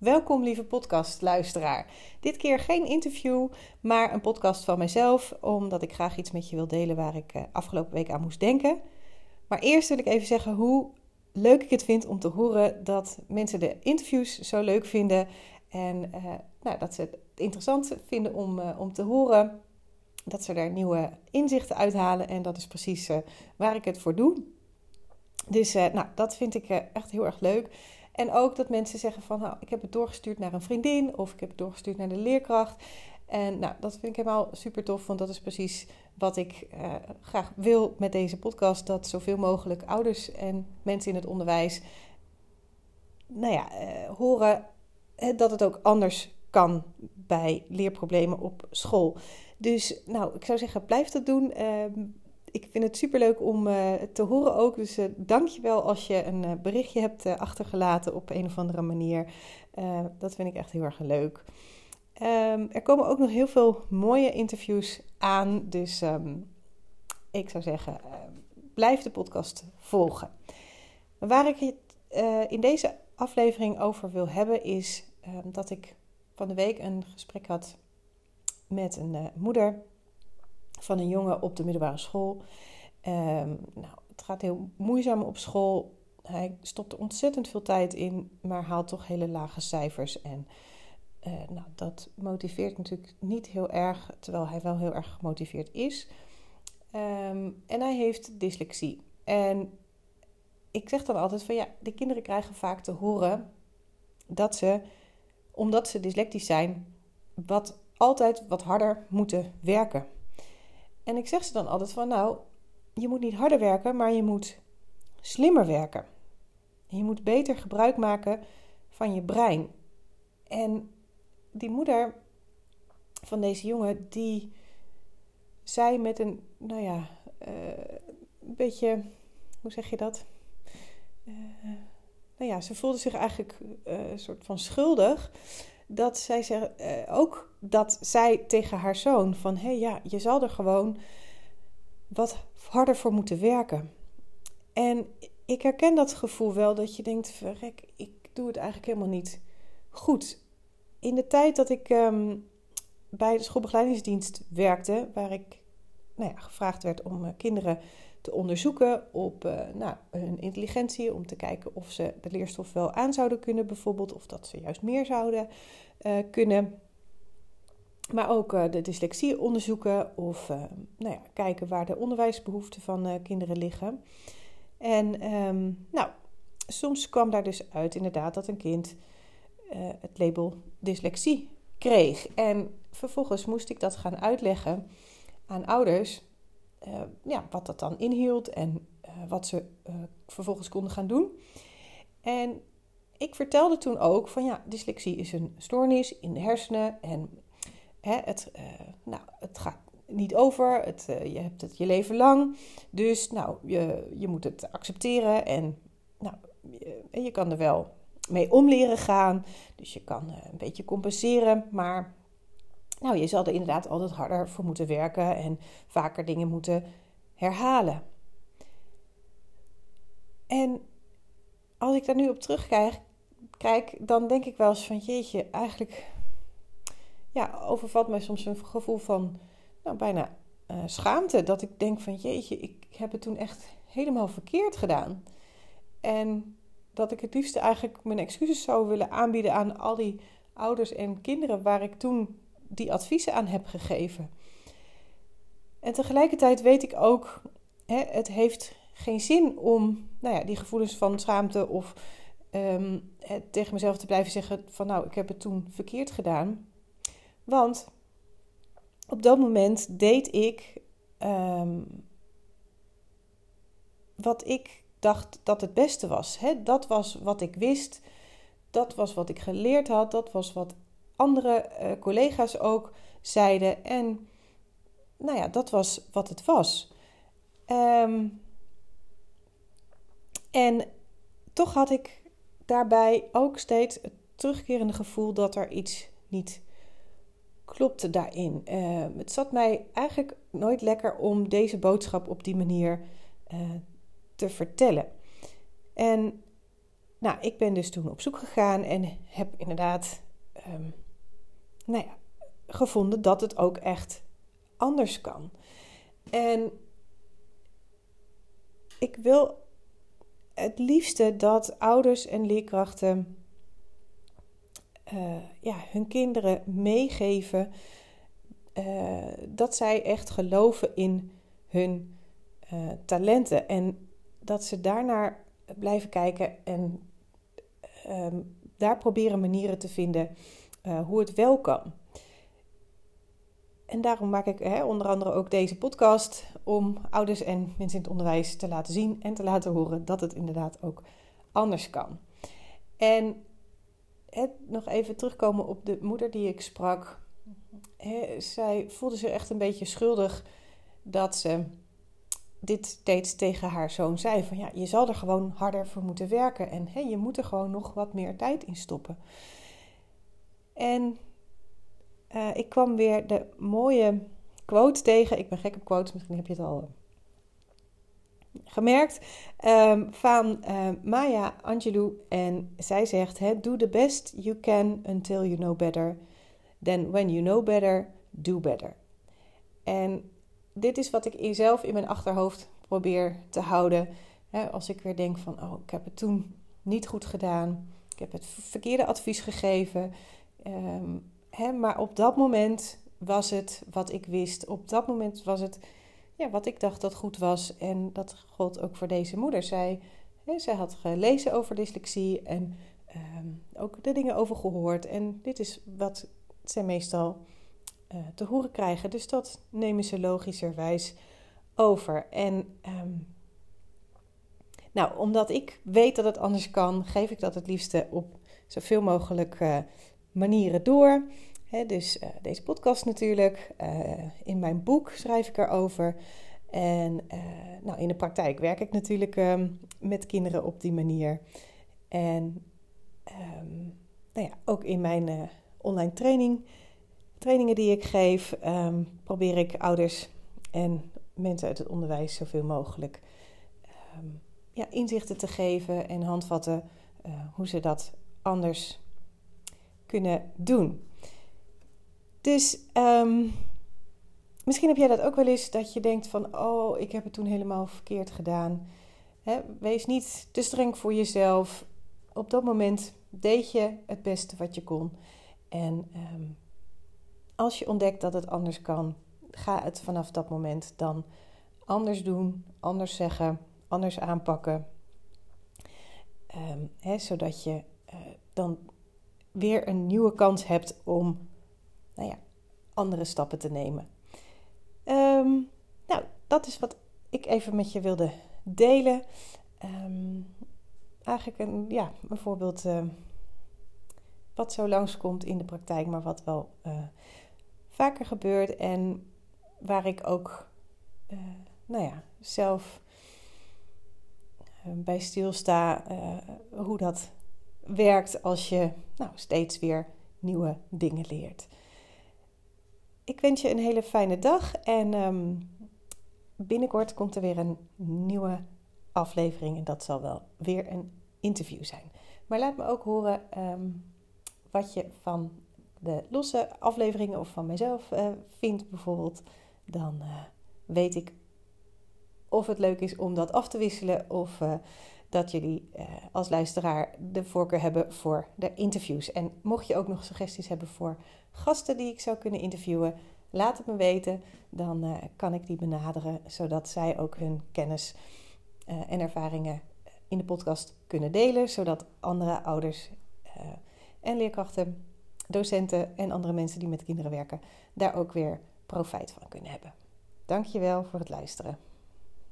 Welkom, lieve podcastluisteraar. Dit keer geen interview, maar een podcast van mijzelf, omdat ik graag iets met je wil delen waar ik uh, afgelopen week aan moest denken. Maar eerst wil ik even zeggen hoe leuk ik het vind om te horen dat mensen de interviews zo leuk vinden en uh, nou, dat ze het interessant vinden om, uh, om te horen. Dat ze daar nieuwe inzichten uithalen en dat is precies waar ik het voor doe. Dus nou, dat vind ik echt heel erg leuk. En ook dat mensen zeggen van, nou, ik heb het doorgestuurd naar een vriendin of ik heb het doorgestuurd naar de leerkracht. En nou, dat vind ik helemaal super tof, want dat is precies wat ik uh, graag wil met deze podcast. Dat zoveel mogelijk ouders en mensen in het onderwijs, nou ja, uh, horen dat het ook anders kan bij leerproblemen op school. Dus nou, ik zou zeggen, blijf dat doen. Uh, ik vind het superleuk om uh, te horen ook. Dus uh, dank je wel als je een uh, berichtje hebt achtergelaten op een of andere manier. dat vind ik echt heel erg leuk. Um, er komen ook nog heel veel mooie interviews aan. Dus um, ik zou zeggen, blijf de podcast volgen. Waar ik het in deze aflevering over wil hebben is dat ik van de week een gesprek had met een moeder van een jongen op de middelbare school. Um, nou, het gaat heel moeizaam op school. Hij stopt er ontzettend veel tijd in, maar haalt toch hele lage cijfers. En uh, nou, dat motiveert natuurlijk niet heel erg, terwijl hij wel heel erg gemotiveerd is. Um, en hij heeft dyslexie. En ik zeg dan altijd van ja, de kinderen krijgen vaak te horen dat ze, omdat ze dyslectisch zijn, wat altijd wat harder moeten werken. En ik zeg ze dan altijd van, nou, je moet niet harder werken, maar je moet slimmer werken. Je moet beter gebruik maken van je brein. En die moeder van deze jongen, die zei met een, nou ja, uh, een beetje, hoe zeg je dat? Uh, nou ja, ze voelde zich eigenlijk uh, een soort van schuldig dat zij zeg, uh, ook dat zij tegen haar zoon van hé hey, ja, je zal er gewoon wat harder voor moeten werken. En ik herken dat gevoel wel dat je denkt, verrek, ik doe het eigenlijk helemaal niet goed. In de tijd dat ik um, bij de schoolbegeleidingsdienst werkte, waar ik nou ja, gevraagd werd om uh, kinderen te onderzoeken op uh, nou, hun intelligentie. Om te kijken of ze de leerstof wel aan zouden kunnen, bijvoorbeeld. Of dat ze juist meer zouden uh, kunnen. Maar ook de dyslexie onderzoeken of nou ja, kijken waar de onderwijsbehoeften van kinderen liggen. En um, nou, soms kwam daar dus uit inderdaad dat een kind het label dyslexie kreeg. En vervolgens moest ik dat gaan uitleggen aan ouders uh, ja, wat dat dan inhield en uh, wat ze uh, vervolgens konden gaan doen. En ik vertelde toen ook van ja, dyslexie is een stoornis in de hersenen en hè, het, nou, het gaat niet over, het, je hebt het je leven lang. Dus nou, je, je moet het accepteren en nou, je, je kan er wel mee om leren gaan. Dus je kan een beetje compenseren, maar nou, je zal er inderdaad altijd harder voor moeten werken en vaker dingen moeten herhalen. En als ik daar nu op terugkijk, kijk, dan denk ik wel eens van jeetje, eigenlijk ja, overvalt mij soms een gevoel van nou, bijna uh, schaamte. Dat ik denk van jeetje, ik heb het toen echt helemaal verkeerd gedaan. En dat ik het liefst eigenlijk mijn excuses zou willen aanbieden aan al die ouders en kinderen waar ik toen die adviezen aan heb gegeven. En tegelijkertijd weet ik ook, hè, het heeft geen zin om nou ja, die gevoelens van schaamte of um, tegen mezelf te blijven zeggen van nou, ik heb het toen verkeerd gedaan. Want op dat moment deed ik um, wat ik dacht dat het beste was. Hè? Dat was wat ik wist. Dat was wat ik geleerd had. Dat was wat andere uh, collega's ook zeiden. En nou ja, dat was wat het was. Um, en toch had ik daarbij ook steeds het terugkerende gevoel dat er iets niet klopte daarin. Uh, het zat mij eigenlijk nooit lekker om deze boodschap op die manier uh, te vertellen. En nou, ik ben dus toen op zoek gegaan en heb inderdaad um, nou ja, gevonden dat het ook echt anders kan. En ik wil het liefste dat ouders en leerkrachten uh, ja, hun kinderen meegeven uh, dat zij echt geloven in hun uh, talenten en dat ze daarnaar blijven kijken en um, daar proberen manieren te vinden hoe het wel kan. En daarom maak ik hè, onder andere ook deze podcast om ouders en mensen in het onderwijs te laten zien en te laten horen dat het inderdaad ook anders kan. En het, nog even terugkomen op de moeder die ik sprak. zij voelde zich echt een beetje schuldig dat ze dit steeds tegen haar zoon zei: van ja, je zal er gewoon harder voor moeten werken en je moet er gewoon nog wat meer tijd in stoppen. En uh, ik kwam weer de mooie quote tegen. Ik ben gek op quotes, misschien heb je het al gemerkt. Um, van uh, Maya Angelou. En zij zegt: Do the best you can until you know better. Then when you know better, do better. En dit is wat ik zelf in mijn achterhoofd probeer te houden. als ik weer denk van, oh, ik heb het toen niet goed gedaan. Ik heb het verkeerde advies gegeven. Um, maar op dat moment was het wat ik wist. Op dat moment was het ja, wat ik dacht dat goed was. En dat gold ook voor deze moeder. Zij, hè, zij had gelezen over dyslexie en ehm, ook de dingen over gehoord. En dit is wat zij meestal uh, te horen krijgen. Dus dat nemen ze logischerwijs over. En ehm, nou, omdat ik weet dat het anders kan, geef ik dat het liefste op zoveel mogelijk uh, manieren door. dus uh, deze podcast natuurlijk. Uh, in mijn boek schrijf ik erover. En uh, nou, in de praktijk werk ik natuurlijk um, met kinderen op die manier. En um, nou ja, ook in mijn online training, trainingen die ik geef, um, probeer ik ouders en mensen uit het onderwijs zoveel mogelijk ja, inzichten te geven en handvatten hoe ze dat anders kunnen doen. Dus um, misschien heb jij dat ook wel eens, dat je denkt van, oh, ik heb het toen helemaal verkeerd gedaan. wees niet te streng voor jezelf. Op dat moment deed je het beste wat je kon. En um, als je ontdekt dat het anders kan, ga het vanaf dat moment dan anders doen, anders zeggen, anders aanpakken. Um, zodat je uh, dan weer een nieuwe kans hebt om nou ja, andere stappen te nemen. Um, nou, dat is wat ik even met je wilde delen. Um, eigenlijk een, ja, een voorbeeld uh, wat zo langskomt in de praktijk, maar wat wel uh, vaker gebeurt en waar ik ook, uh, nou ja, zelf bij stilsta hoe dat werkt als je nou, steeds weer nieuwe dingen leert. Ik wens je een hele fijne dag en um, binnenkort komt er weer een nieuwe aflevering en dat zal wel weer een interview zijn. Maar laat me ook horen um, wat je van de losse afleveringen of van mijzelf uh, vindt bijvoorbeeld. Dan uh, weet ik of het leuk is om dat af te wisselen of uh, dat jullie uh, als luisteraar de voorkeur hebben voor de interviews. En mocht je ook nog suggesties hebben voor gasten die ik zou kunnen interviewen, laat het me weten. Dan uh, kan ik die benaderen, zodat zij ook hun kennis uh, en ervaringen in de podcast kunnen delen, zodat andere ouders en leerkrachten, docenten en andere mensen die met kinderen werken, daar ook weer profijt van kunnen hebben. Dankjewel voor het luisteren.